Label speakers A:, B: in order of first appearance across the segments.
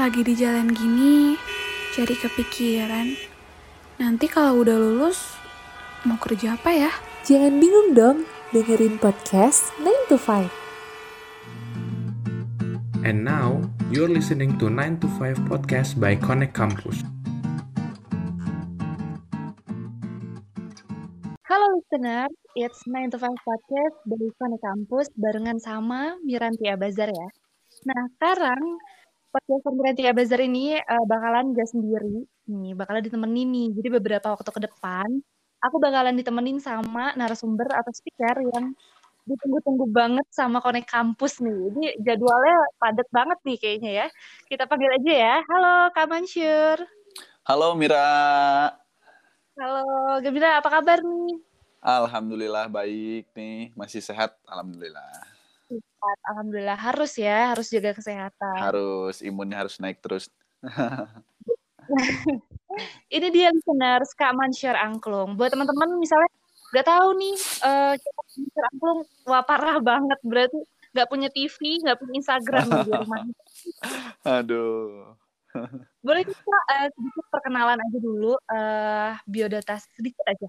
A: Lagi di jalan gini, jadi kepikiran. Nanti kalau udah lulus, mau kerja apa ya?
B: Jangan bingung dong, dengerin podcast 9 to 5.
C: And now, you're listening to 9 to 5 podcast by Connect Campus.
D: Halo listener, it's 9 to 5 podcast dari Connect Campus barengan sama Miranti Abazar ya. Nah, sekarang podcast Miranti Abazar ini uh, bakalan gak sendiri nih, bakalan ditemenin nih. Jadi beberapa waktu ke depan, aku bakalan ditemenin sama narasumber atau speaker yang ditunggu-tunggu banget sama Connect Campus nih. Jadi jadwalnya padat banget nih kayaknya ya. Kita panggil aja ya. Halo Kak Mansur.
E: Halo Mira.
D: Halo Gembira, apa kabar nih?
E: Alhamdulillah baik nih, masih sehat. Alhamdulillah.
D: Sehat, alhamdulillah harus ya, harus jaga kesehatan.
E: Harus imunnya harus naik terus.
D: Ini dia listeners Kak Mansyur Angklung. Buat teman-teman misalnya nggak tahu nih, uh, Mansyur Angklung, wah parah banget berarti nggak punya TV, nggak punya Instagram di rumah.
E: Aduh.
D: Boleh kita uh, sedikit perkenalan aja dulu, uh, biodata sedikit aja.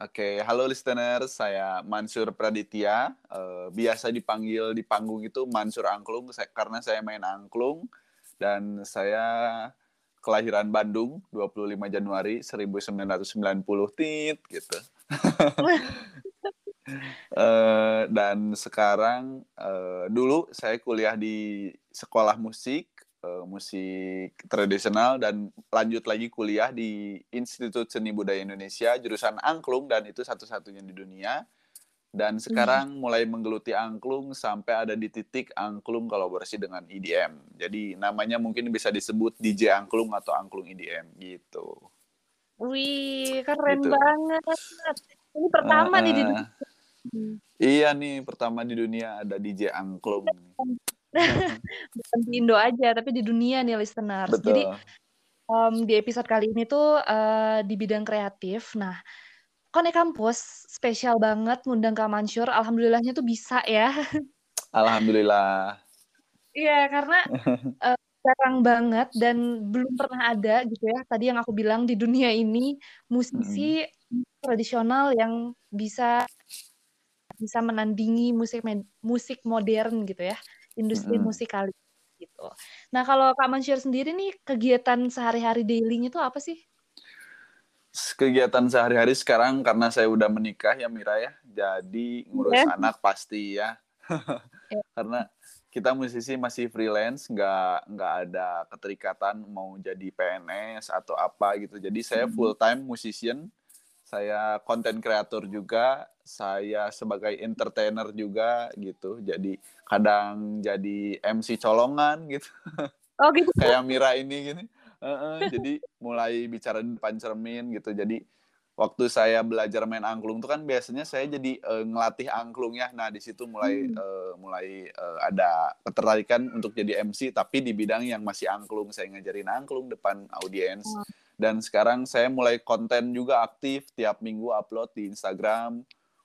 E: Oke, okay. halo listener, saya Mansur Praditya. Uh, biasa dipanggil di panggung itu Mansur Angklung saya, karena saya main angklung dan saya kelahiran Bandung 25 Januari 1990 tit gitu. uh, dan sekarang uh, dulu saya kuliah di sekolah musik uh, musik tradisional dan lanjut lagi kuliah di Institut Seni Budaya Indonesia jurusan angklung dan itu satu-satunya di dunia. Dan sekarang hmm. mulai menggeluti angklung sampai ada di titik angklung kolaborasi dengan EDM. Jadi namanya mungkin bisa disebut DJ angklung atau angklung EDM gitu.
D: Wih, keren gitu. banget. Ini pertama uh, nih di dunia.
E: Iya nih, pertama di dunia ada DJ angklung.
D: bukan di Indo aja tapi di dunia nih listeners. Betul. Jadi um, di episode kali ini tuh uh, di bidang kreatif. Nah, Kone Kampus spesial banget ngundang Kak Mansur. Alhamdulillahnya tuh bisa ya.
E: Alhamdulillah.
D: Iya, karena uh, jarang banget dan belum pernah ada gitu ya. Tadi yang aku bilang di dunia ini musisi hmm. tradisional yang bisa bisa menandingi musik musik modern gitu ya industri mm -hmm. musikal gitu. Nah kalau Kak Mansyur sendiri nih kegiatan sehari-hari dailynya itu apa sih?
E: Kegiatan sehari-hari sekarang karena saya udah menikah ya Mira ya, jadi ngurus yeah. anak pasti ya. yeah. karena kita musisi masih freelance, nggak nggak ada keterikatan mau jadi PNS atau apa gitu. Jadi saya full time musician saya konten kreator juga, saya sebagai entertainer juga gitu. Jadi kadang jadi MC colongan gitu.
D: Oh gitu.
E: Kayak Mira ini gini. Uh -uh, jadi mulai bicara di depan cermin gitu. Jadi waktu saya belajar main angklung itu kan biasanya saya jadi uh, ngelatih angklung ya. Nah, di situ mulai hmm. uh, mulai uh, ada ketertarikan untuk jadi MC tapi di bidang yang masih angklung. Saya ngajarin angklung depan audiens. Hmm dan sekarang saya mulai konten juga aktif tiap minggu upload di Instagram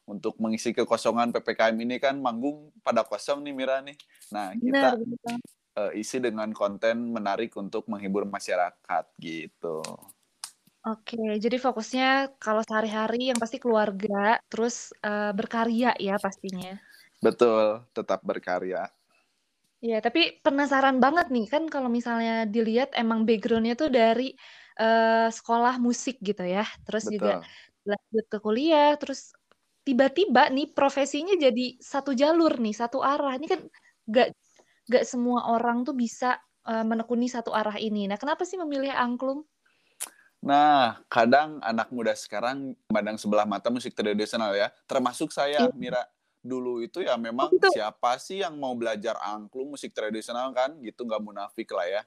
E: untuk mengisi kekosongan PPKM ini kan manggung pada kosong nih Mira nih. Nah, kita Benar, uh, isi dengan konten menarik untuk menghibur masyarakat gitu.
D: Oke, jadi fokusnya kalau sehari-hari yang pasti keluarga, terus uh, berkarya ya pastinya.
E: Betul, tetap berkarya.
D: Ya, tapi penasaran banget nih kan kalau misalnya dilihat emang backgroundnya tuh dari uh, sekolah musik gitu ya, terus Betul. juga lanjut ke kuliah, terus tiba-tiba nih profesinya jadi satu jalur nih, satu arah. Ini kan gak gak semua orang tuh bisa uh, menekuni satu arah ini. Nah, kenapa sih memilih angklung?
E: Nah, kadang anak muda sekarang memandang sebelah mata musik tradisional ya, termasuk saya, iya. Mira. Dulu itu ya memang oh, siapa sih yang mau belajar angklung musik tradisional kan, gitu nggak munafik lah ya.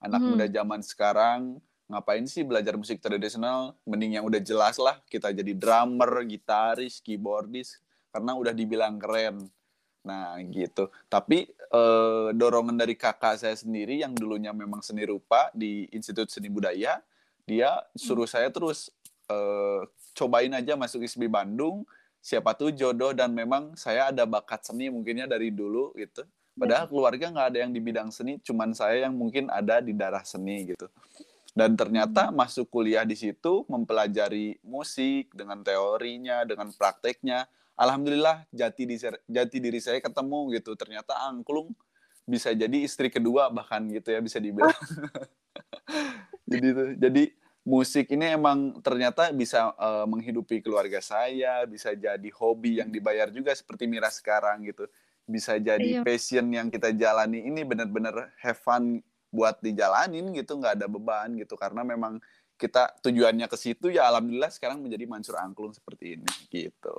E: Anak hmm. muda zaman sekarang ngapain sih belajar musik tradisional? Mending yang udah jelas lah kita jadi drummer gitaris keyboardis karena udah dibilang keren. Nah gitu. Tapi eh, dorongan dari kakak saya sendiri yang dulunya memang seni rupa di Institut Seni Budaya dia suruh saya terus eh, cobain aja masuk ISB Bandung. Siapa tuh jodoh dan memang saya ada bakat seni mungkinnya dari dulu gitu. Padahal keluarga nggak ada yang di bidang seni, cuman saya yang mungkin ada di darah seni gitu. Dan ternyata
D: Hmm.
E: masuk kuliah di situ, mempelajari musik dengan teorinya, dengan prakteknya. Alhamdulillah jati diri, jati diri saya ketemu gitu. Ternyata angklung bisa jadi istri kedua bahkan gitu ya bisa dibilang. jadi itu, jadi musik ini emang ternyata bisa uh, menghidupi keluarga saya, bisa jadi hobi yang dibayar juga seperti Mira sekarang gitu. Bisa jadi
D: Iya.
E: passion yang kita jalani ini benar-benar have fun buat dijalanin gitu, nggak ada beban gitu karena memang kita tujuannya ke situ ya alhamdulillah sekarang menjadi Mansur Angklung seperti ini gitu.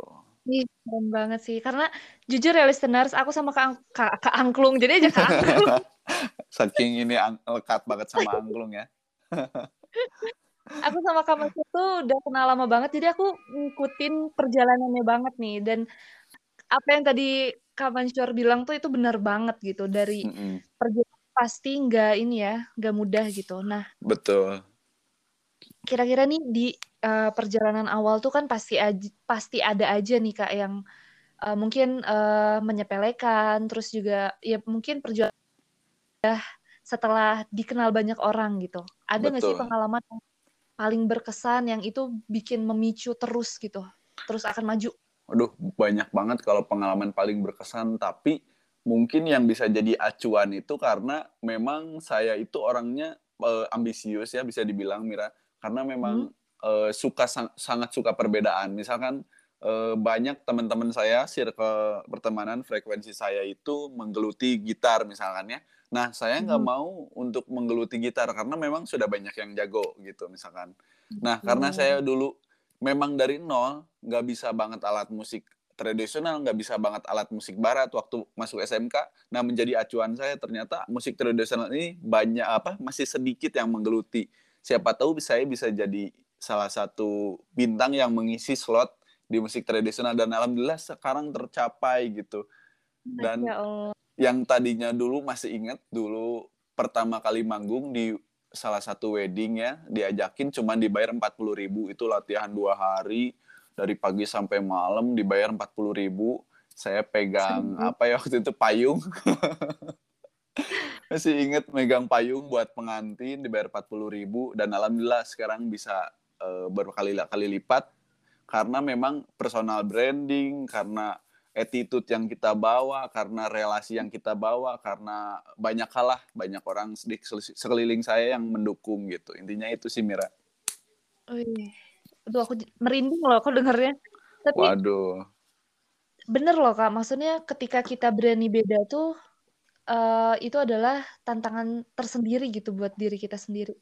D: Ih, keren banget sih. Karena jujur ya listeners, aku sama Kak, Kak, Kak Angklung. Jadi aja Kak Angklung.
E: Saking ini ang- lekat banget sama Angklung ya.
D: aku sama Kak Mas itu udah kenal lama banget. Jadi aku ngikutin perjalanannya banget nih. Dan apa yang tadi Kak Mansur bilang tuh itu benar banget gitu. Dari
E: Mm-mm,
D: perjalanan pasti nggak ini ya, nggak mudah gitu. Nah,
E: betul.
D: kira-kira nih di uh, perjalanan awal tuh kan pasti aja, pasti ada aja nih Kak yang uh, mungkin uh, menyepelekan, terus juga ya mungkin perjuangan setelah dikenal banyak orang gitu. Ada nggak sih pengalaman yang paling berkesan yang itu bikin memicu terus gitu, terus akan maju?
E: Waduh, banyak banget kalau pengalaman paling berkesan, tapi mungkin yang bisa jadi acuan itu karena memang saya itu orangnya eh, ambisius ya bisa dibilang Mira, karena memang eh, suka sang- sangat suka perbedaan. Misalkan eh, banyak teman-teman saya circle pertemanan frekuensi saya itu menggeluti gitar misalkan ya. Nah, saya nggak
D: Hmm.
E: mau untuk menggeluti gitar karena memang sudah banyak yang jago gitu misalkan. Nah, karena saya dulu memang dari nol nggak bisa banget alat musik tradisional, nggak bisa banget alat musik barat waktu masuk SMK. Nah, menjadi acuan saya ternyata musik tradisional ini banyak apa masih sedikit yang menggeluti. Siapa tahu saya bisa jadi salah satu bintang yang mengisi slot di musik tradisional dan alhamdulillah sekarang tercapai gitu. Dan
D: Ya Allah.
E: yang tadinya dulu masih ingat dulu pertama kali manggung di salah satu wedding ya diajakin cuma dibayar 40.000 ribu itu latihan dua hari dari pagi sampai malam dibayar 40.000 ribu saya pegang
D: Serius?
E: apa ya waktu itu payung masih inget megang payung buat pengantin dibayar 40.000 ribu dan alhamdulillah sekarang bisa eh, berkali-kali lipat karena memang personal branding karena attitude yang kita bawa, karena relasi yang kita bawa, karena banyak kalah, banyak orang di sekeliling saya yang mendukung gitu. Intinya itu sih Mira.
D: Wih. Aduh, aku merinding loh aku dengernya. Tapi
E: Waduh.
D: bener loh Kak, maksudnya ketika kita berani beda tuh eh, itu adalah tantangan tersendiri gitu buat diri kita sendiri.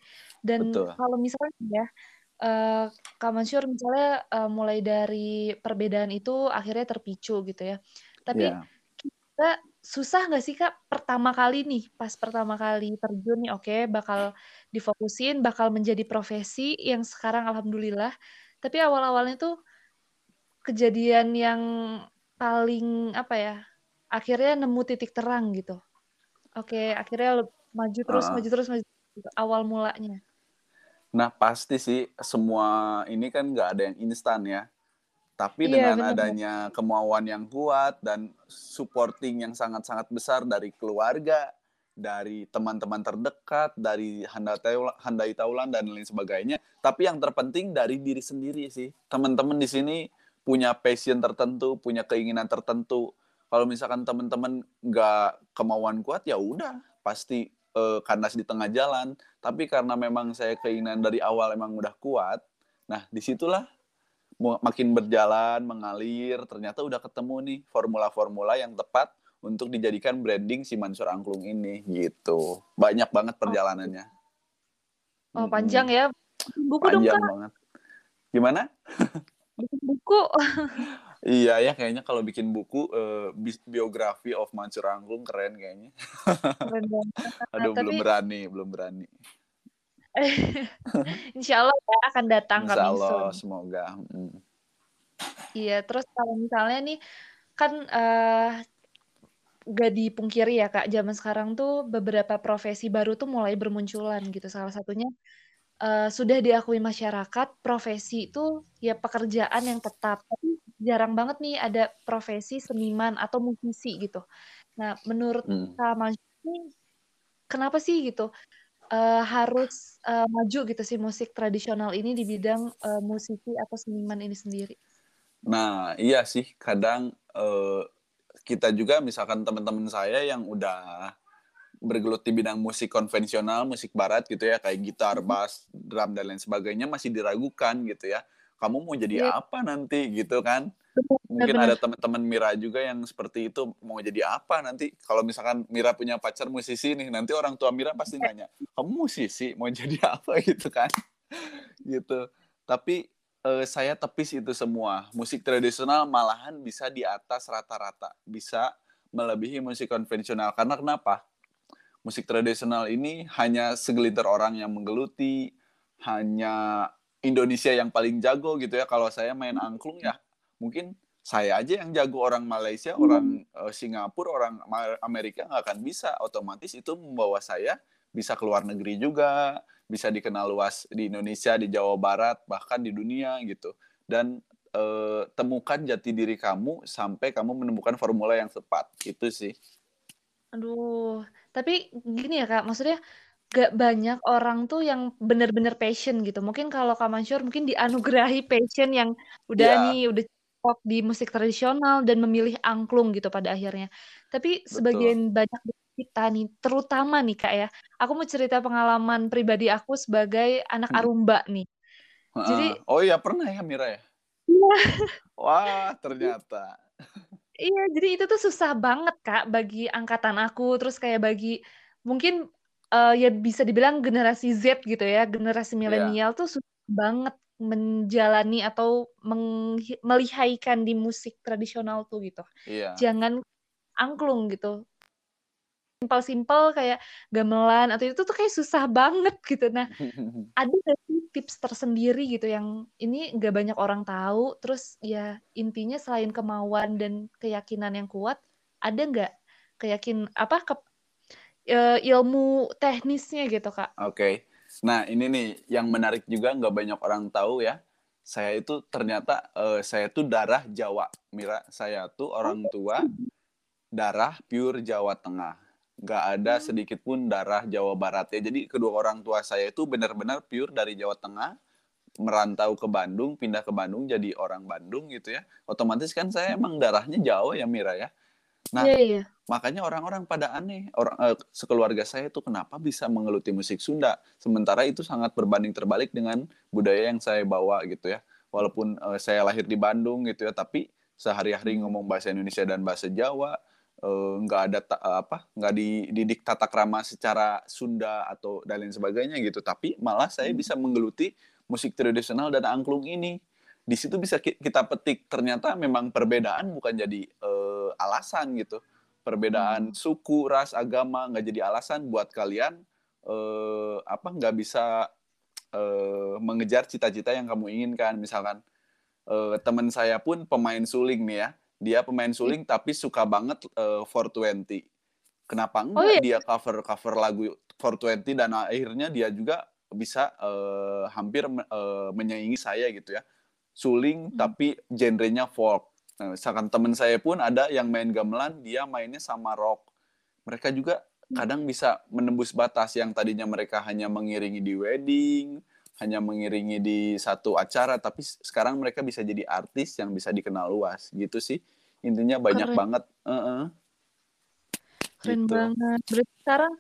D: Dan
E: Betul.
D: kalau misalnya ya eh, Kak Mansur misalnya eh, mulai dari perbedaan itu akhirnya terpicu gitu ya. Tapi
E: Ya.
D: kita susah nggak sih Kak pertama kali nih, pas pertama kali terjun nih oke bakal difokusin, bakal menjadi profesi yang sekarang alhamdulillah. Tapi awal-awalnya tuh kejadian yang paling apa ya? Akhirnya nemu titik terang gitu. Oke, akhirnya maju terus,
E: Ah.
D: maju terus, maju terus, gitu, awal mulanya.
E: Nah pasti sih semua ini kan nggak ada yang instan ya. Tapi
D: Iya,
E: dengan
D: benar-benar.
E: adanya kemauan yang kuat dan supporting yang sangat-sangat besar dari keluarga, dari teman-teman terdekat, dari handai taulan, dan lain sebagainya. Tapi yang terpenting dari diri sendiri sih. Teman-teman di sini punya passion tertentu, punya keinginan tertentu. Kalau misalkan teman-teman nggak kemauan kuat, ya udah pasti eh, kandas di tengah jalan. Tapi karena memang saya keinginan dari awal emang udah kuat, nah di situlah makin berjalan, mengalir, ternyata udah ketemu nih formula-formula yang tepat untuk dijadikan branding si Mansur Angklung ini gitu. Banyak banget perjalanannya.
D: Oh,
E: Mm-mm.
D: panjang ya. Buku dong
E: Panjang
D: Kak,
E: banget. Gimana?
D: bikin buku.
E: Iya ya, kayaknya kalau bikin buku bi- biografi of Mansur Angklung keren kayaknya.
D: Keren banget.
E: Aduh, belum
D: tapi
E: berani, belum berani.
D: insya Allah ya akan datang
E: Insya Allah,
D: soon.
E: semoga. Mm.
D: Iya, terus kalau misalnya nih kan eh gak dipungkiri ya Kak, zaman sekarang tuh beberapa profesi baru tuh mulai bermunculan gitu. Salah satunya eh, sudah diakui masyarakat profesi itu ya pekerjaan yang tetap. Tapi jarang banget nih ada profesi seniman atau musisi gitu. Nah, menurut
E: Hmm.
D: Kak Mansyur kenapa sih gitu uh, harus uh, maju gitu sih musik tradisional ini di bidang uh, musisi atau seniman ini sendiri?
E: Nah, iya sih kadang uh, kita juga misalkan teman-teman saya yang udah bergelut di bidang musik konvensional, musik barat gitu ya, kayak gitar,
D: Mhm.
E: bass, drum dan lain sebagainya masih diragukan gitu ya. Kamu mau jadi
D: Iya.
E: apa nanti gitu kan? Mungkin ada teman-teman Mira juga yang seperti itu mau jadi apa nanti? Kalau misalkan Mira punya pacar musisi nih, nanti orang tua Mira pasti nanya, "Kamu musisi mau jadi apa?" gitu kan. gitu. Tapi eh, saya tepis itu semua. Musik tradisional malahan bisa di atas rata-rata, bisa melebihi musik konvensional. Karena kenapa? Musik tradisional ini hanya segelintir orang yang menggeluti, hanya Indonesia yang paling jago gitu ya. Kalau saya main angklung ya, mungkin saya aja yang jago orang Malaysia, orang eh, Singapura, orang Amerika nggak akan bisa. Otomatis itu membawa saya bisa keluar negeri juga, bisa dikenal luas di Indonesia, di Jawa Barat, bahkan di dunia gitu. Dan eh, temukan jati diri kamu sampai kamu menemukan formula yang tepat. Itu sih.
D: Aduh, tapi gini ya Kak, maksudnya gak banyak orang tuh yang bener-bener passion gitu. Mungkin kalau Kak Mansyur mungkin dianugerahi passion yang udah
E: Iya.
D: nih, udah cocok di musik tradisional dan memilih angklung gitu pada akhirnya. Tapi
E: Betul.
D: sebagian banyak kita nih, terutama nih Kak ya, aku mau cerita pengalaman pribadi aku sebagai anak
E: Hmm.
D: Arumba nih. Jadi,
E: Heeh. Oh iya pernah ya Mira ya?
D: iya.
E: Wah ternyata.
D: Iya, jadi itu tuh susah banget Kak bagi angkatan aku, terus kayak bagi mungkin eh, ya bisa dibilang generasi Z gitu ya, generasi
E: Iya.
D: milenial tuh susah banget menjalani atau menghi- melihaikan di musik tradisional tuh gitu.
E: Iya.
D: Jangan angklung gitu. Simpel-simpel kayak gamelan atau itu tuh kayak susah banget gitu. Nah, ada sih tips tersendiri gitu yang ini nggak banyak orang tahu terus ya intinya selain kemauan dan keyakinan yang kuat ada nggak keyakin apa ke, eh, ilmu teknisnya gitu kak
E: Oke. Nah ini nih yang menarik juga nggak banyak orang tahu ya. Saya itu ternyata eh, saya tuh darah Jawa, Mira. Saya tuh orang tua darah pure Jawa Tengah. Nggak ada sedikit pun darah Jawa Barat ya. Jadi kedua orang tua saya itu benar-benar pure dari Jawa Tengah, merantau ke Bandung, pindah ke Bandung jadi orang Bandung gitu ya. Otomatis kan saya emang darahnya Jawa ya Mira ya. Nah,
D: iya iya
E: makanya orang-orang pada aneh orang eh, sekeluarga saya tuh kenapa bisa mengeluti musik Sunda sementara itu sangat berbanding terbalik dengan budaya yang saya bawa gitu ya walaupun eh, saya lahir di Bandung gitu ya tapi sehari-hari ngomong bahasa Indonesia dan bahasa Jawa eh, nggak ada ta- eh, apa nggak dididik tata krama secara Sunda atau dan lain sebagainya gitu. Tapi malah saya bisa menggeluti musik tradisional dan angklung ini. Di situ bisa ki- kita petik ternyata memang perbedaan bukan jadi eh, alasan gitu. Perbedaan suku ras agama nggak jadi alasan buat kalian eh, apa nggak bisa eh, mengejar cita-cita yang kamu inginkan. Misalkan eh, teman saya pun pemain suling nih ya dia pemain suling tapi suka banget eh, 420 kenapa enggak
D: iya?
E: dia cover cover lagu 420 dan akhirnya dia juga bisa eh, hampir eh, menyaingi saya gitu ya. Suling
D: Hmm.
E: tapi genrenya folk. Nah, misalkan teman saya pun ada yang main gamelan dia mainnya sama rock. Mereka juga kadang bisa menembus batas yang tadinya mereka hanya mengiringi di wedding hanya mengiringi di satu acara tapi sekarang mereka bisa jadi artis yang bisa dikenal luas gitu sih intinya banyak
D: Keren.
E: banget Heeh.
D: keren
E: Gitu.
D: banget berarti sekarang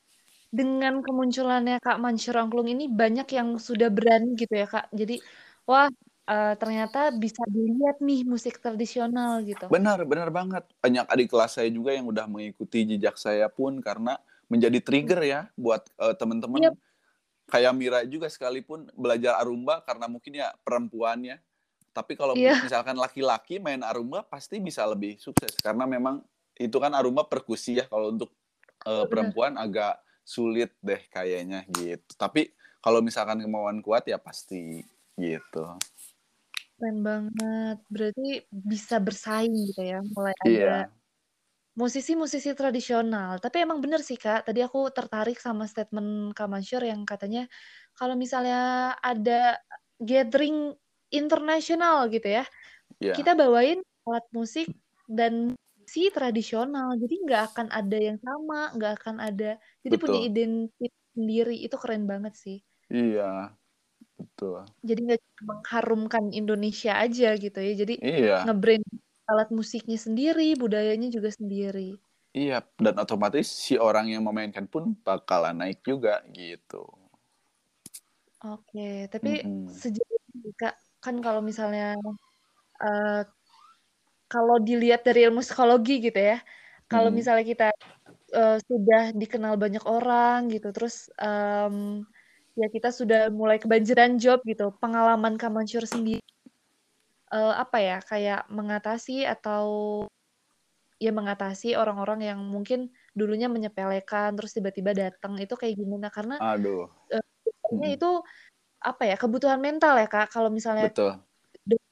D: dengan kemunculannya Kak Mansyur Angklung ini banyak yang sudah berani gitu ya Kak jadi wah eh, ternyata bisa dilihat nih musik tradisional gitu
E: benar benar banget banyak adik kelas saya juga yang udah mengikuti jejak saya pun karena menjadi trigger ya buat eh, teman-teman
D: Yep.
E: Kayak Mira juga sekalipun belajar arumba karena mungkin ya perempuan ya tapi kalau
D: Iya.
E: misalkan laki-laki main arumba pasti bisa lebih sukses karena memang itu kan arumba perkusi ya kalau untuk
D: Benar.
E: perempuan agak sulit deh kayaknya gitu tapi kalau misalkan kemauan kuat ya pasti gitu
D: Keren banget. Berarti bisa bersaing gitu ya. Mulai ada
E: iya
D: musisi-musisi tradisional. Tapi emang bener sih Kak, tadi aku tertarik sama statement Kak Mansyur yang katanya kalau misalnya ada gathering internasional gitu ya,
E: iya
D: kita bawain alat musik dan musisi tradisional. Jadi nggak akan ada yang sama, nggak akan ada. Jadi punya
E: Betul.
D: identitas sendiri. Itu keren banget sih.
E: Iya, betul.
D: Jadi nggak cuma mengharumkan Indonesia aja gitu ya. Jadi
E: Iya,
D: nge-brand alat musiknya sendiri, budayanya juga sendiri.
E: iya. Dan otomatis si orang yang memainkan pun bakalan naik juga gitu.
D: Oke, tapi
E: Mm-mm.
D: sejauh ini Kak, kan kalau misalnya eh, kalau dilihat dari ilmu psikologi gitu ya, kalau
E: Hmm.
D: misalnya kita eh, sudah dikenal banyak orang gitu, terus em, ya kita sudah mulai kebanjiran job gitu, pengalaman Kak Mansur sendiri eh, apa ya, kayak mengatasi atau ya mengatasi orang-orang yang mungkin dulunya menyepelekan, terus tiba-tiba datang itu kayak gimana? Karena
E: Aduh, Mm-mm.
D: itu apa ya kebutuhan mental ya kak kalau misalnya
E: betul.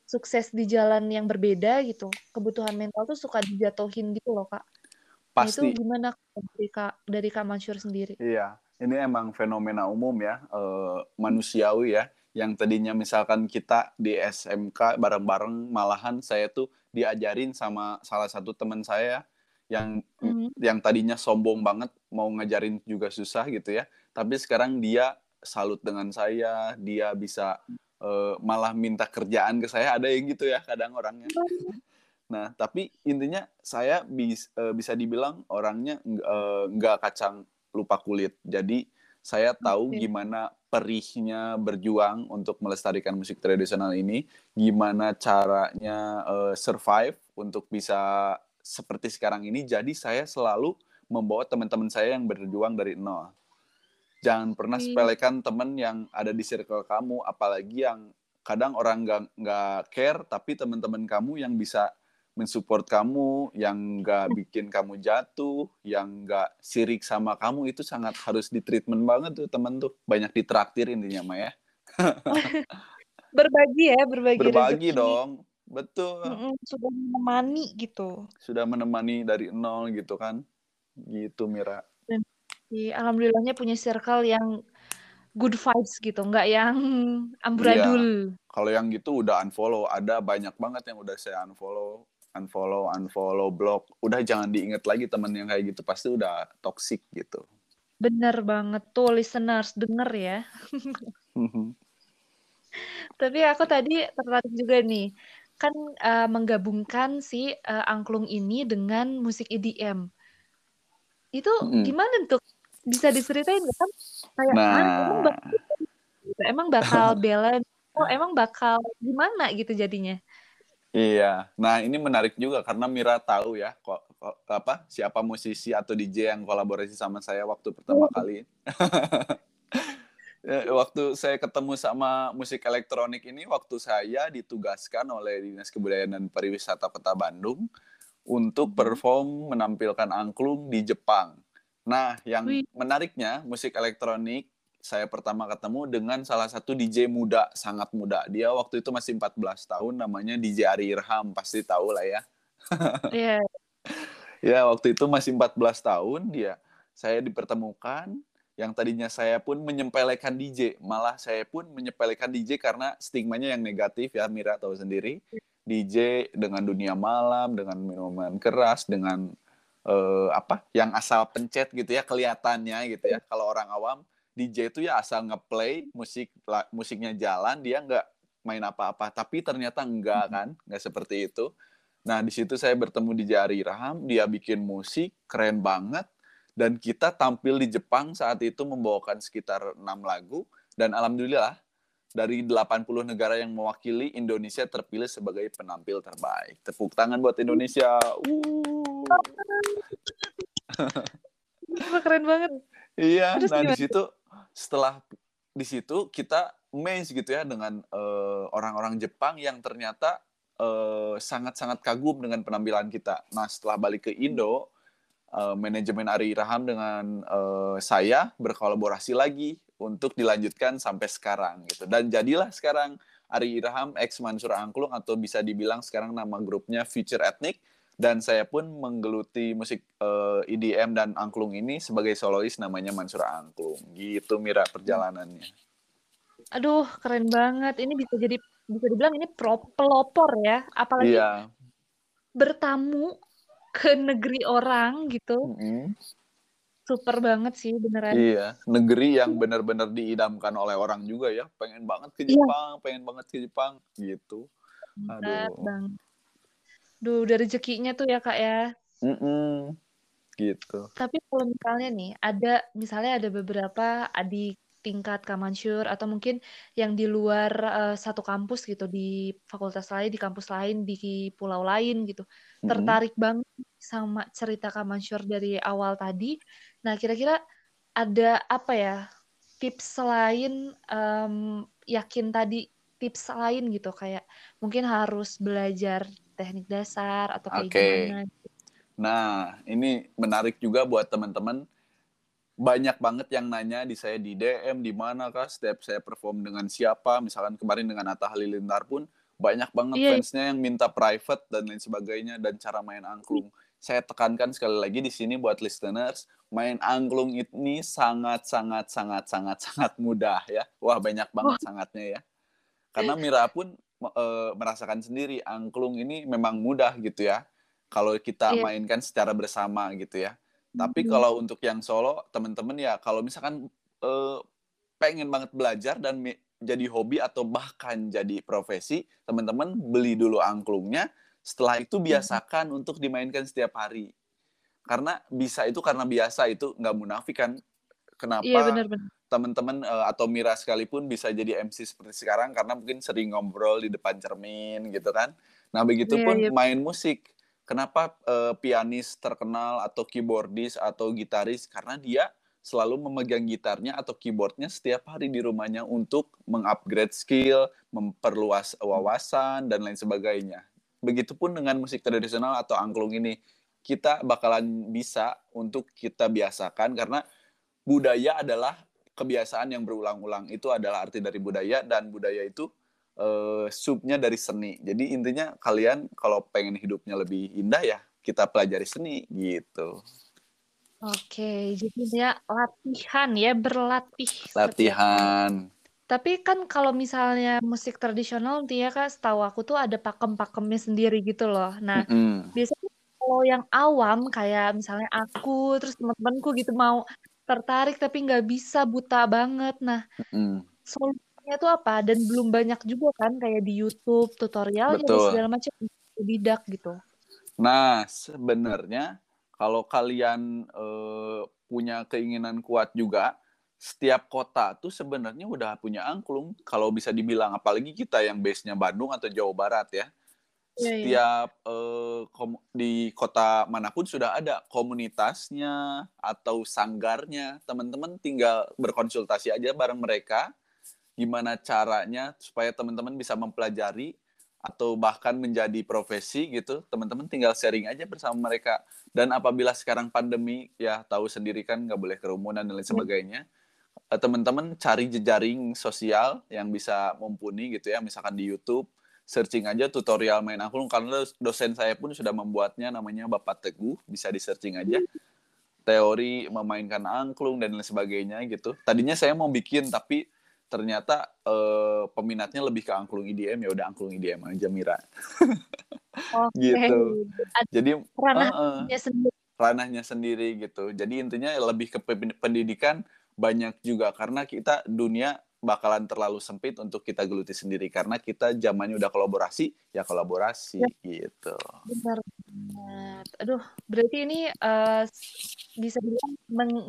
D: sukses di jalan yang berbeda gitu kebutuhan mental tuh suka dijatuhin gitu loh kak nah itu
E: Pasti.
D: gimana dari kak dari kak Mansur sendiri
E: Iya, ini emang fenomena umum ya, eh, manusiawi ya. Yang tadinya misalkan kita di SMK bareng-bareng, malahan saya tuh diajarin sama salah satu teman saya yang
D: Mhm.
E: yang tadinya sombong banget, mau ngajarin juga susah gitu ya. Tapi sekarang dia salut dengan saya, dia bisa eh, malah minta kerjaan ke saya, ada yang gitu ya kadang orangnya. Nah, tapi intinya saya bis, eh, bisa dibilang orangnya ng- eh, nggak kacang lupa kulit. Jadi saya tahu
D: Oke.
E: gimana perihnya berjuang untuk melestarikan musik tradisional ini, gimana caranya eh, survive untuk bisa seperti sekarang ini. Jadi saya selalu membawa teman-teman saya yang berjuang dari nol. Jangan pernah sepelekan teman yang ada di circle kamu, apalagi yang kadang orang nggak nggak care, tapi teman-teman kamu yang bisa mensupport kamu, yang nggak bikin kamu jatuh, yang nggak sirik sama kamu itu sangat harus di treatment banget tuh teman tuh, banyak ditraktir intinya mah ya.
D: berbagi ya berbagi,
E: Berbagi
D: rezeki.
E: dong, betul.
D: Mm-mm, sudah menemani gitu
E: Sudah menemani dari nol gitu kan, gitu Mira.
D: Iya, alhamdulillahnya punya circle yang good vibes gitu nggak yang amburadul
E: Kalau yang gitu udah unfollow, ada banyak banget yang udah saya unfollow, unfollow, unfollow, block. Udah jangan diinget lagi temen yang kayak gitu, pasti udah toxic gitu.
D: bener banget tuh listeners denger ya Tapi aku tadi tertarik juga nih, kan eh, menggabungkan si eh, angklung ini dengan musik EDM. Itu
E: Mm-mm.
D: gimana tuh? Bisa diceritain kan? Kayak
E: Nah.
D: "Hah, emang bakal, gitu, emang bakal balance? Oh, emang bakal gimana gitu jadinya?
E: Iya, nah ini menarik juga karena Mira tahu ya kok, kok- apa siapa musisi atau DJ yang kolaborasi sama saya waktu pertama kali. Eh, waktu saya ketemu sama musik elektronik ini, waktu saya ditugaskan oleh Dinas Kebudayaan dan Pariwisata Kota Bandung untuk perform menampilkan angklung di Jepang. Nah, yang
D: Wih.
E: menariknya musik elektronik saya pertama ketemu dengan salah satu DJ muda, sangat muda. Dia waktu itu masih 14 tahun, namanya DJ Ari Irham, pasti tahu lah ya.
D: Iya,
E: Ya, waktu itu masih 14 tahun dia. Saya dipertemukan yang tadinya saya pun menyepelekan DJ, malah saya pun menyepelekan DJ karena stigmanya yang negatif ya, Mira tahu sendiri. DJ dengan dunia malam, dengan minuman keras, dengan eh, apa? Yang asal pencet gitu ya kelihatannya gitu ya. Kalau orang awam DJ itu ya asal ngeplay musik la- musiknya jalan, dia nggak main apa-apa. Tapi ternyata enggak kan, nggak seperti itu. Nah, di situ saya bertemu di Jari Raham, dia bikin musik keren banget dan kita tampil di Jepang saat itu membawakan sekitar 6 lagu dan alhamdulillah dari 80 negara yang mewakili Indonesia terpilih sebagai penampil terbaik. Tepuk tangan buat Indonesia. Uh.
D: Keren banget.
E: Iya,
D: Terus
E: nah di situ setelah di situ kita amazed gitu ya dengan eh, orang-orang Jepang yang ternyata eh, sangat-sangat kagum dengan penampilan kita. Nah, setelah balik ke Indo, eh, manajemen Ari Raham dengan eh, saya berkolaborasi lagi untuk dilanjutkan sampai sekarang gitu. Dan jadilah sekarang Ari Irham ex Mansur Angklung atau bisa dibilang sekarang nama grupnya Future Ethnic dan saya pun menggeluti musik eh, EDM dan angklung ini sebagai solois namanya Mansur Angklung. Gitu Mira perjalanannya.
D: Aduh, keren banget. Ini bisa jadi bisa dibilang ini pro pelopor ya, apalagi
E: Iya,
D: bertamu ke negeri orang gitu.
E: Mm-mm.
D: Super banget sih beneran.
E: Iya, negeri yang benar-benar diidamkan oleh orang juga ya. Pengen banget ke
D: Iya.
E: Jepang, pengen banget ke Jepang gitu.
D: Bener
E: Aduh.
D: banget. Duh, udah rezekinya tuh ya kak ya.
E: Mm-mm. Gitu.
D: Tapi kalau misalnya nih, ada misalnya ada beberapa adik tingkat Kamansyur atau mungkin yang di luar eh, satu kampus gitu di fakultas lain, di kampus lain, di pulau lain gitu.
E: Mm-mm.
D: Tertarik banget sama cerita Kamansyur dari awal tadi. Nah, kira-kira ada apa ya tips selain em, yakin tadi tips lain gitu kayak mungkin harus belajar teknik dasar atau kayak
E: Oke.
D: gimana
E: Nah, ini menarik juga buat teman-teman. Banyak banget yang nanya di saya di DM, di mana kah setiap saya perform dengan siapa. Misalkan kemarin dengan Atta Halilintar pun banyak banget
D: iya.
E: fansnya yang minta private dan lain sebagainya dan cara main angklung. Saya tekankan sekali lagi di sini buat listeners, main angklung ini sangat sangat sangat sangat sangat mudah ya. Wah, banyak banget sangatnya ya. Karena Mira pun eh, merasakan sendiri angklung ini memang mudah gitu ya kalau kita
D: Iya.
E: mainkan secara bersama gitu ya. Tapi
D: Mhm.
E: kalau untuk yang solo, teman-teman ya kalau misalkan eh, pengen banget belajar dan mi- jadi hobi atau bahkan jadi profesi, teman-teman beli dulu angklungnya. Setelah itu biasakan untuk dimainkan setiap hari. Karena bisa itu karena biasa itu nggak munafik kan. Kenapa
D: Iya
E: teman-teman eh, atau Mira sekalipun bisa jadi MC seperti sekarang karena mungkin sering ngobrol di depan cermin gitu kan. Nah, begitupun
D: Iya, iya.
E: main musik. Kenapa eh, pianis terkenal atau keyboardis atau gitaris karena dia selalu memegang gitarnya atau keyboardnya setiap hari di rumahnya untuk mengupgrade skill, memperluas wawasan dan lain sebagainya. Begitupun dengan musik tradisional atau angklung ini, kita bakalan bisa untuk kita biasakan karena budaya adalah kebiasaan yang berulang-ulang. Itu adalah arti dari budaya dan budaya itu eh, subnya dari seni. Jadi intinya kalian kalau pengen hidupnya lebih indah ya kita pelajari seni gitu.
D: Oke, jadi dia latihan ya, berlatih.
E: Latihan.
D: Tapi kan kalau misalnya musik tradisional dia Kak, setahu aku tuh ada pakem-pakemnya sendiri gitu loh. Nah,
E: Mm-mm.
D: biasanya kalau yang awam kayak misalnya aku terus teman-temanku gitu mau tertarik tapi nggak bisa buta banget. Nah,
E: Mm-mm.
D: solusinya tuh apa? Dan belum banyak juga kan kayak di YouTube tutorialnya dan
E: Betul.
D: segala macam didak gitu.
E: Nah, sebenarnya kalau kalian eh, punya keinginan kuat juga, setiap kota tuh sebenarnya udah punya angklung. Kalau bisa dibilang, apalagi kita yang base-nya Bandung atau Jawa Barat ya.
D: Iya, iya.
E: Setiap eh, kom- di kota mana pun sudah ada komunitasnya atau sanggarnya. Teman-teman tinggal berkonsultasi aja bareng mereka. Gimana caranya supaya teman-teman bisa mempelajari atau bahkan menjadi profesi gitu, teman-teman tinggal sharing aja bersama mereka. Dan apabila sekarang pandemi, ya tahu sendiri kan nggak boleh kerumunan dan lain sebagainya, eh, teman-teman cari jejaring sosial yang bisa mumpuni gitu ya, misalkan di YouTube, searching aja tutorial main angklung, karena dosen saya pun sudah membuatnya namanya Bapak Teguh, bisa di searching aja. Teori memainkan angklung dan lain sebagainya gitu. Tadinya saya mau bikin, tapi ternyata eh, peminatnya lebih ke angklung IDM ya udah angklung IDM aja Mira
D: Oke.
E: gitu jadi
D: ranahnya
E: eh, eh,
D: sendiri.
E: ranahnya sendiri gitu jadi intinya lebih ke pe- pendidikan banyak juga karena kita dunia bakalan terlalu sempit untuk kita geluti sendiri karena kita zamannya udah kolaborasi ya kolaborasi
D: Ya.
E: gitu
D: Benar. Aduh, berarti ini eh, bisa dibilang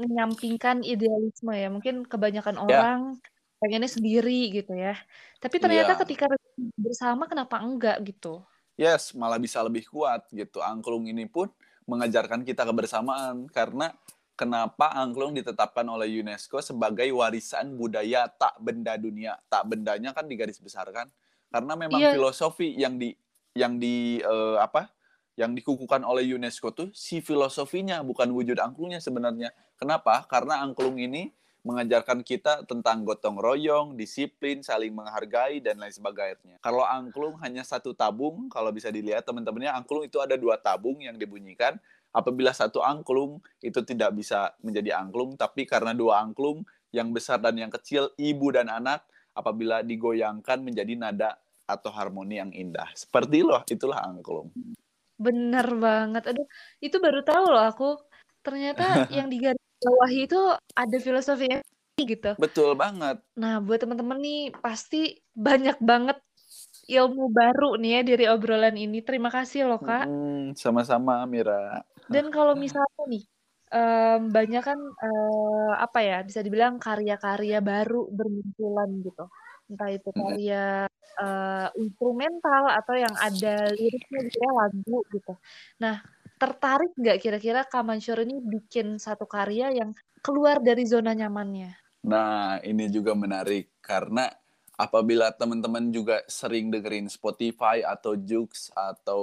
D: menyampingkan idealisme ya. Mungkin kebanyakan
E: ya
D: orang pengennya sendiri gitu ya. Tapi ternyata
E: iya
D: ketika bersama kenapa enggak gitu?
E: yes malah bisa lebih kuat gitu angklung ini pun mengajarkan kita kebersamaan karena kenapa angklung ditetapkan oleh UNESCO sebagai warisan budaya tak benda dunia? Tak bendanya kan digaris besarkan karena memang
D: Iya,
E: filosofi yang di yang di eh, apa yang dikukuhkan oleh UNESCO tuh si filosofinya bukan wujud angklungnya sebenarnya. Kenapa? Karena angklung ini mengajarkan kita tentang gotong royong, disiplin, saling menghargai, dan lain sebagainya. Kalau angklung hanya satu tabung, kalau bisa dilihat teman-temannya, angklung itu ada dua tabung yang dibunyikan. Apabila satu angklung itu tidak bisa menjadi angklung, tapi karena dua angklung, yang besar dan yang kecil, ibu dan anak, apabila digoyangkan menjadi nada atau harmoni yang indah. Seperti loh, itulah angklung.
D: Bener banget. Aduh, itu baru tahu loh aku. Ternyata yang di garis bawahi itu ada filosofinya gitu.
E: Betul banget.
D: Nah, buat teman-teman nih pasti banyak banget ilmu baru nih ya dari obrolan ini. Terima kasih loh, Kak.
E: Hmm, sama-sama, Mira.
D: Dan kalau misalnya nih, um, banyak kan uh, apa ya, bisa dibilang karya-karya baru bermunculan gitu. Entah itu karya uh, instrumental atau yang ada liriknya gitu ya, lagu gitu. Nah, tertarik nggak kira-kira Kak Mansur ini bikin satu karya yang keluar dari zona nyamannya?
E: Nah, ini juga menarik karena apabila teman-teman juga sering dengerin Spotify atau Joox atau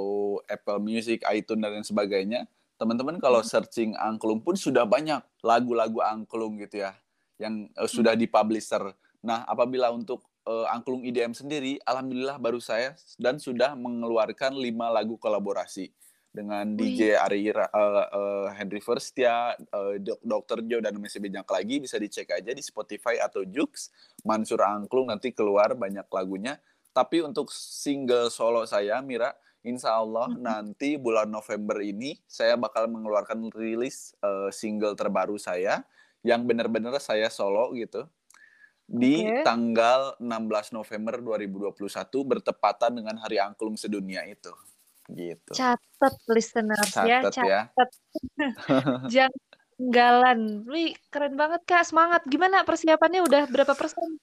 E: Apple Music, iTunes dan lain sebagainya, teman-teman kalau hmm. searching angklung pun sudah banyak lagu-lagu angklung gitu ya yang uh, sudah dipublisher. Nah, apabila untuk uh, angklung IDM sendiri, alhamdulillah baru saya dan sudah mengeluarkan lima lagu kolaborasi dengan DJ Ari uh, uh, Henry Firstia, uh, Dr. Joe dan masih banyak lagi bisa dicek aja di Spotify atau Jux Mansur Angklung nanti keluar banyak lagunya. Tapi untuk single solo saya Mira, Insya Allah nanti bulan November ini saya bakal mengeluarkan rilis uh, single terbaru saya yang benar-benar saya solo gitu di okay. tanggal 16 November 2021 bertepatan dengan Hari Angklung Sedunia itu gitu.
D: Catat listeners ya,
E: catat ya.
D: Catat. Jangan ketinggalan. Wih, keren banget Kak, semangat. Gimana persiapannya udah berapa persen?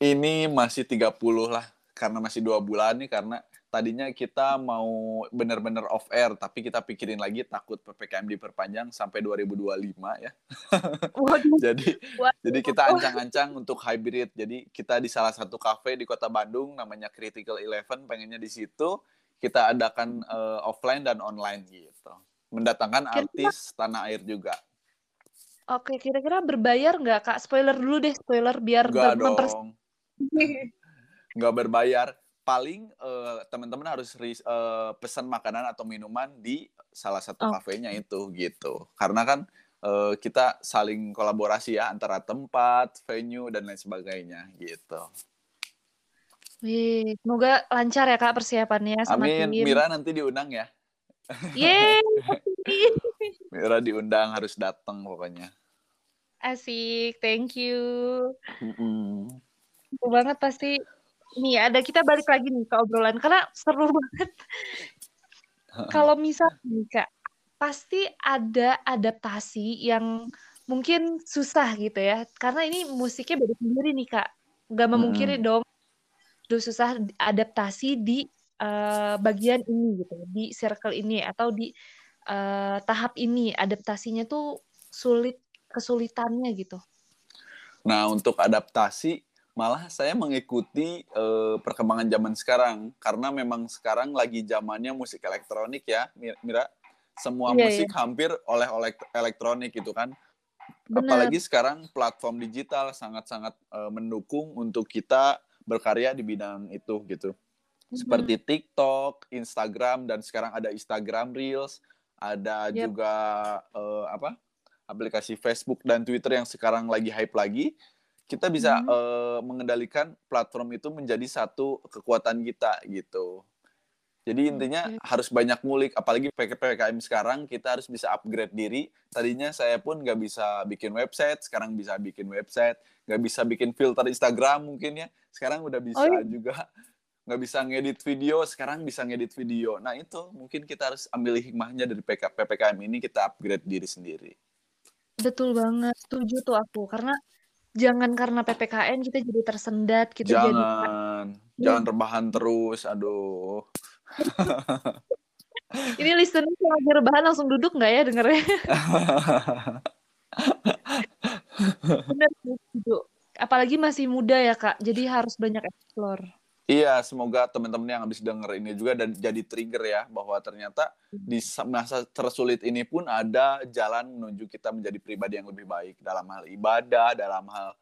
E: Ini masih 30 lah, karena masih dua bulan nih, karena tadinya kita mau benar-benar off air, tapi kita pikirin lagi takut PPKM diperpanjang sampai 2025 ya. jadi Waduh. jadi kita ancang-ancang untuk hybrid. Jadi kita di salah satu kafe di Kota Bandung namanya Critical Eleven pengennya di situ kita adakan uh, offline dan online gitu. Mendatangkan kira artis tanah air juga.
D: Oke, kira-kira berbayar nggak kak? Spoiler dulu deh, spoiler biar
E: nggak dong. nggak berbayar. Paling uh, teman-teman harus uh, pesan makanan atau minuman di salah satu oh. kafenya itu gitu. Karena kan uh, kita saling kolaborasi ya antara tempat, venue dan lain sebagainya gitu.
D: Wih, semoga lancar ya Kak persiapannya sama
E: Amin. tim. Mira nanti diundang ya.
D: Yeay.
E: Mira diundang harus datang pokoknya.
D: Asik, thank you. Mm banget pasti. Nih ada kita balik lagi nih ke obrolan karena seru banget. Kalau misal nih Kak, pasti ada adaptasi yang mungkin susah gitu ya. Karena ini musiknya beda sendiri nih Kak. Gak memungkiri hmm. dong aduh susah adaptasi di uh, bagian ini gitu di circle ini atau di uh, tahap ini adaptasinya tuh sulit kesulitannya gitu.
E: Nah untuk adaptasi malah saya mengikuti uh, perkembangan zaman sekarang karena memang sekarang lagi zamannya musik elektronik ya Mira semua yeah, musik yeah. hampir oleh oleh elektronik gitu kan Bener. apalagi sekarang platform digital sangat-sangat uh, mendukung untuk kita berkarya di bidang itu gitu. Mm-hmm. Seperti TikTok, Instagram dan sekarang ada Instagram Reels, ada yep. juga uh, apa? aplikasi Facebook dan Twitter yang sekarang lagi hype lagi. Kita bisa mm-hmm. uh, mengendalikan platform itu menjadi satu kekuatan kita gitu. Jadi intinya okay. harus banyak ngulik, apalagi PKM sekarang kita harus bisa upgrade diri. Tadinya saya pun nggak bisa bikin website, sekarang bisa bikin website. Nggak bisa bikin filter Instagram mungkin ya, sekarang udah bisa oh, iya. juga. Nggak bisa ngedit video, sekarang bisa ngedit video. Nah itu mungkin kita harus ambil hikmahnya dari PK, PPKM ini, kita upgrade diri sendiri.
D: Betul banget, setuju tuh aku. Karena jangan karena PPKN kita jadi tersendat, kita
E: jangan, jadi... Jangan, rebahan terus, aduh.
D: Ini listener yang lagi rebahan langsung duduk nggak ya dengernya? Bener. Apalagi masih muda ya kak, jadi harus banyak explore.
E: Iya, semoga teman-teman yang habis denger ini juga dan jadi trigger ya bahwa ternyata di masa tersulit ini pun ada jalan menuju kita menjadi pribadi yang lebih baik dalam hal ibadah, dalam hal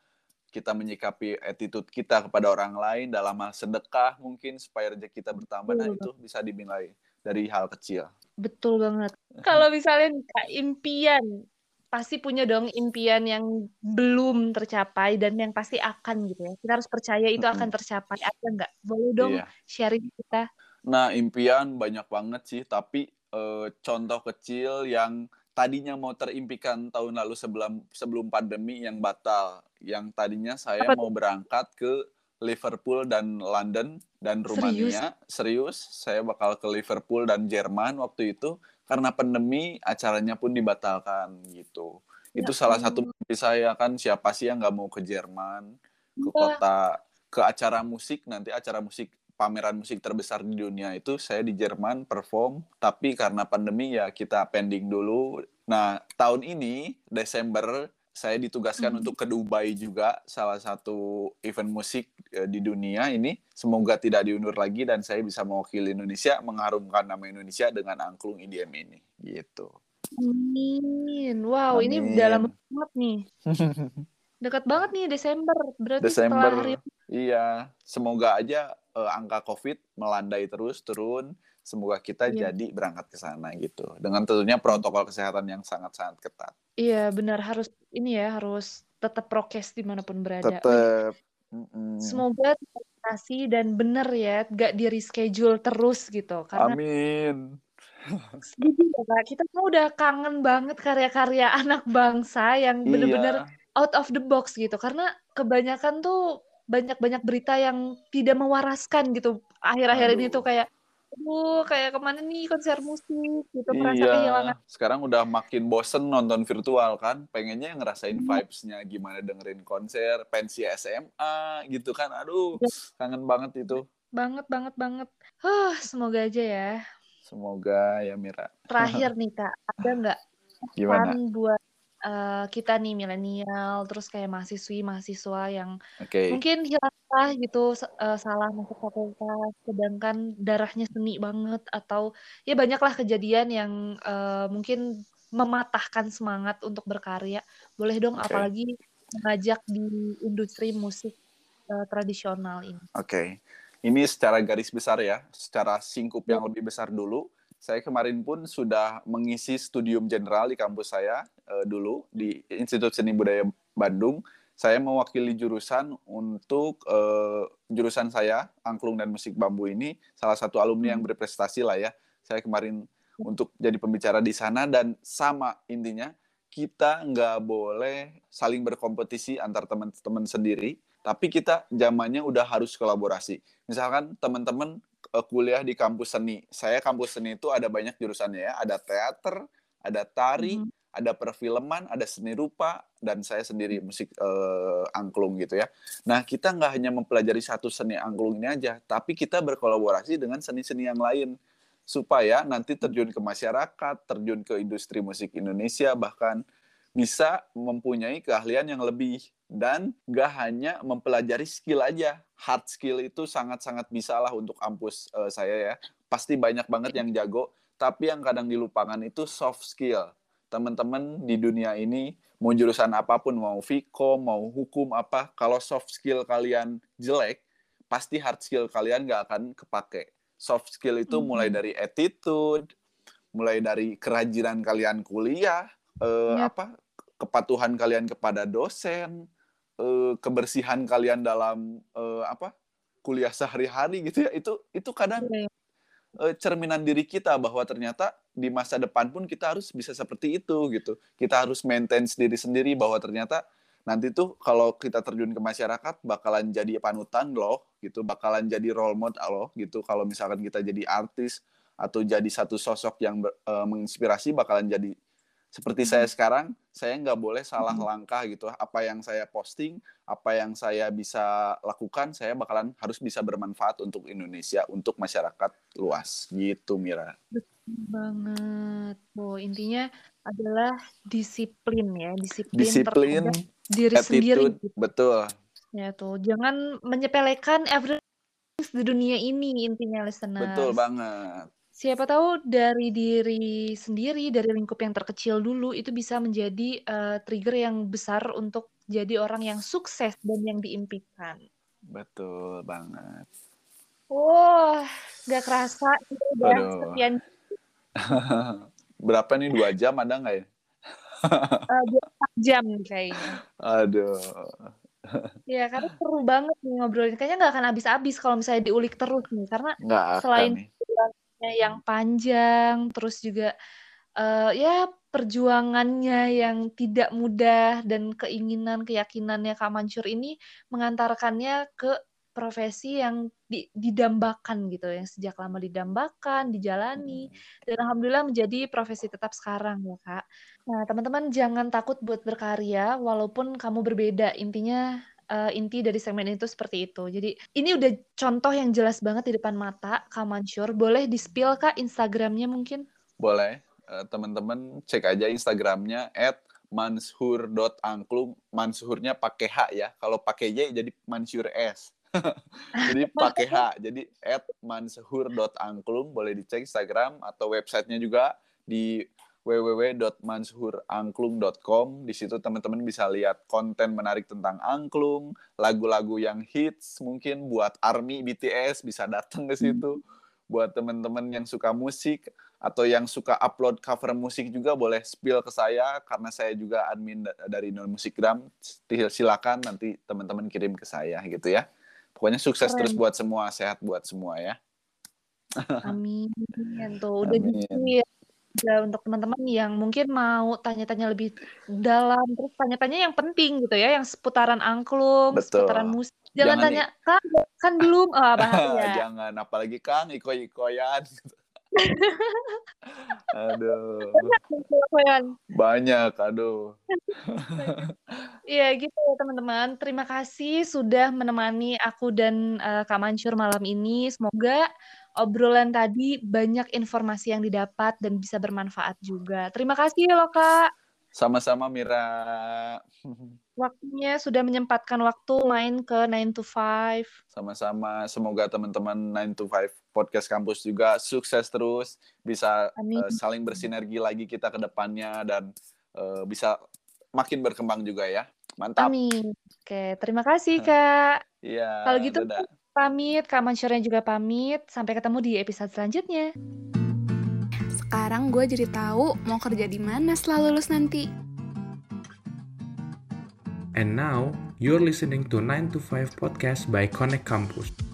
E: kita menyikapi attitude kita kepada orang lain dalam hal sedekah mungkin supaya rezeki kita bertambah nah itu bisa dimulai dari hal kecil.
D: Betul banget. Kalau misalnya impian pasti punya dong impian yang belum tercapai dan yang pasti akan gitu ya. Kita harus percaya itu akan tercapai. Ada nggak? Boleh dong iya. sharing kita.
E: Nah, impian banyak banget sih, tapi uh, contoh kecil yang tadinya mau terimpikan tahun lalu sebelum sebelum pandemi yang batal. Yang tadinya saya Apa? mau berangkat ke Liverpool dan London dan Rumania. Serius? Serius, saya bakal ke Liverpool dan Jerman waktu itu karena pandemi acaranya pun dibatalkan gitu. Ya, itu salah satu mimpi saya kan siapa sih yang nggak mau ke Jerman, ke iya. kota, ke acara musik nanti acara musik pameran musik terbesar di dunia itu saya di Jerman perform, tapi karena pandemi ya kita pending dulu. Nah, tahun ini Desember saya ditugaskan hmm. untuk ke Dubai juga salah satu event musik eh, di dunia ini semoga tidak diundur lagi dan saya bisa mewakili Indonesia mengharumkan nama Indonesia dengan angklung IDM ini gitu.
D: Amin. Wow, Amin. ini dalam banget nih. Dekat banget nih Desember. Berarti Desember. Hari...
E: Iya, semoga aja uh, angka COVID melandai terus turun. Semoga kita iya. jadi berangkat ke sana gitu. Dengan tentunya protokol kesehatan yang sangat-sangat ketat.
D: Iya, benar harus ini ya, harus tetap prokes di mana pun berada.
E: Tetap.
D: Semoga terkasih dan benar ya, gak di reschedule terus gitu.
E: Karena Amin.
D: Setuju ya Kak, kita kan udah kangen banget karya-karya anak bangsa yang bener-bener iya. out of the box gitu. Karena kebanyakan tuh banyak-banyak berita yang tidak mewaraskan gitu akhir-akhir ini tuh kayak aduh kayak ke mana nih konser musik gitu merasa iya. kehilangan
E: sekarang udah makin bosen nonton virtual kan pengennya ngerasain hmm. vibesnya gimana dengerin konser pensi SMA gitu kan aduh ya. kangen banget itu
D: banget banget banget huh semoga aja ya
E: semoga ya Mira
D: terakhir nih kak ada nggak
E: gimana
D: buat uh, kita nih milenial, terus kayak mahasiswi, mahasiswa yang okay. mungkin hilanglah gitu uh, salah masuk fakultas, sedangkan darahnya seni banget atau ya banyaklah kejadian yang uh, mungkin mematahkan semangat untuk berkarya. Boleh dong okay. apalagi mengajak di industri musik uh, tradisional ini.
E: Oke. Okay. Ini secara garis besar ya, secara singkup yang iya. lebih besar dulu saya kemarin pun sudah mengisi studium general di kampus saya uh, dulu di Institut Seni Budaya Bandung. Saya mewakili jurusan untuk uh, jurusan saya angklung dan musik bambu ini salah satu alumni yang hmm. berprestasi lah ya. Saya kemarin untuk jadi pembicara di sana dan sama intinya kita nggak boleh saling berkompetisi antar teman-teman sendiri, tapi kita zamannya udah harus kolaborasi. Misalkan teman-teman kuliah di kampus seni. Saya kampus seni itu ada banyak jurusannya ya. Ada teater, ada tari, hmm. ada perfilman, ada seni rupa, dan saya sendiri musik uh, angklung gitu ya. Nah kita nggak hanya mempelajari satu seni angklung ini aja, tapi kita berkolaborasi dengan seni-seni yang lain supaya nanti terjun ke masyarakat, terjun ke industri musik Indonesia bahkan bisa mempunyai keahlian yang lebih dan gak hanya mempelajari skill aja hard skill itu sangat-sangat bisa lah untuk kampus uh, saya ya. Pasti banyak banget yang jago tapi yang kadang dilupakan itu soft skill. Teman-teman di dunia ini mau jurusan apa pun mau Vkom mau hukum apa kalau soft skill kalian jelek pasti hard skill kalian gak akan kepake. Soft skill itu mulai dari attitude mulai dari kerajinan kalian kuliah uh, yep. apa kepatuhan kalian kepada dosen, uh, kebersihan kalian dalam uh, apa kuliah sehari-hari gitu ya itu itu kadang uh, cerminan diri kita bahwa ternyata di masa depan pun kita harus bisa seperti itu gitu. Kita harus maintain diri sendiri bahwa ternyata nanti tuh kalau kita terjun ke masyarakat bakalan jadi panutan loh gitu bakalan jadi role model loh gitu. Kalau misalkan kita jadi artis atau jadi satu sosok yang uh, menginspirasi bakalan jadi seperti saya sekarang, saya nggak boleh salah langkah gitu. Apa yang saya posting, apa yang saya bisa lakukan, saya bakalan harus bisa bermanfaat untuk Indonesia, untuk masyarakat luas. Gitu, Mira.
D: Betul banget. Oh, intinya adalah disiplin ya, disiplin,
E: disiplin
D: diri attitude, sendiri. Gitu.
E: Betul.
D: Ya tuh, jangan menyepelekan everything di dunia ini intinya listeners.
E: Betul banget.
D: Siapa tahu dari diri sendiri, dari lingkup yang terkecil dulu, itu bisa menjadi, uh, trigger yang besar untuk jadi orang yang sukses dan yang diimpikan.
E: Betul banget.
D: Wah, gak kerasa udah sekian
E: Berapa nih, dua jam ada nggak ya?
D: Uh, jam kayaknya.
E: Aduh.
D: Ya, karena seru banget nih ngobrolin. Kayaknya nggak akan habis-habis kalau misalnya diulik terus nih, karena
E: Nggak
D: selain
E: nih
D: prosesnya yang panjang, terus juga uh, ya perjuangannya yang tidak mudah dan keinginan keyakinannya Kak Mansur ini mengantarkannya ke profesi yang di, didambakan gitu yang sejak lama didambakan dijalani hmm. dan alhamdulillah menjadi profesi tetap sekarang ya kak. Nah teman-teman jangan takut buat berkarya walaupun kamu berbeda intinya uh, inti dari segmen itu seperti itu. Jadi ini udah contoh yang jelas banget di depan mata Kak Mansur. Boleh di spill Kak Instagramnya mungkin?
E: Boleh. Uh, teman-teman cek aja Instagramnya at manshur.angklung. Manshurnya pakai H ya. Kalau pakai Y jadi Mansur S. jadi pakai H. Jadi at manshur.angklung boleh dicek Instagram atau websitenya juga di www.manshurangklung.com. Di situ teman-teman bisa lihat konten menarik tentang angklung, lagu-lagu yang hits mungkin buat ARMY BTS bisa datang ke situ. Buat teman-teman yang suka musik atau yang suka upload cover musik juga boleh spill ke saya karena saya juga admin dari Non Musikgram. Silakan nanti teman-teman kirim ke saya gitu ya. Pokoknya sukses Keren. terus buat semua, sehat buat semua ya.
D: Amin. Tuh udah Amin. gitu ya. Udah untuk teman-teman yang mungkin mau tanya-tanya lebih dalam, terus tanya-tanya yang penting gitu ya, yang seputaran angklung, Betul. seputaran musik. Jangan, Jangan tanya, Kang, kan belum, oh, bahaya.
E: Jangan, apalagi Kang, iko-ikoyan. aduh. Banyak, aduh.
D: Iya gitu ya teman-teman. Terima kasih sudah menemani aku dan uh, Kak Mansur malam ini. Semoga obrolan tadi banyak informasi yang didapat dan bisa bermanfaat juga. Terima kasih loh Kak.
E: Sama-sama Mira.
D: Waktunya sudah menyempatkan waktu main ke 9 to 5.
E: Sama-sama. Semoga teman-teman 9 to 5 podcast kampus juga sukses terus, bisa uh, saling bersinergi lagi kita ke depannya dan uh, bisa makin berkembang juga ya. Mantap.
D: Amin. Oke, terima kasih Kak.
E: Iya.
D: Kalau gitu dadah. Pamit, Kak Mansyurnya juga pamit. Sampai ketemu di episode selanjutnya.
A: Sekarang gue jadi tahu mau kerja di mana setelah lulus nanti.
C: And now, you're listening to 9 to 5 podcast by Connect Campus.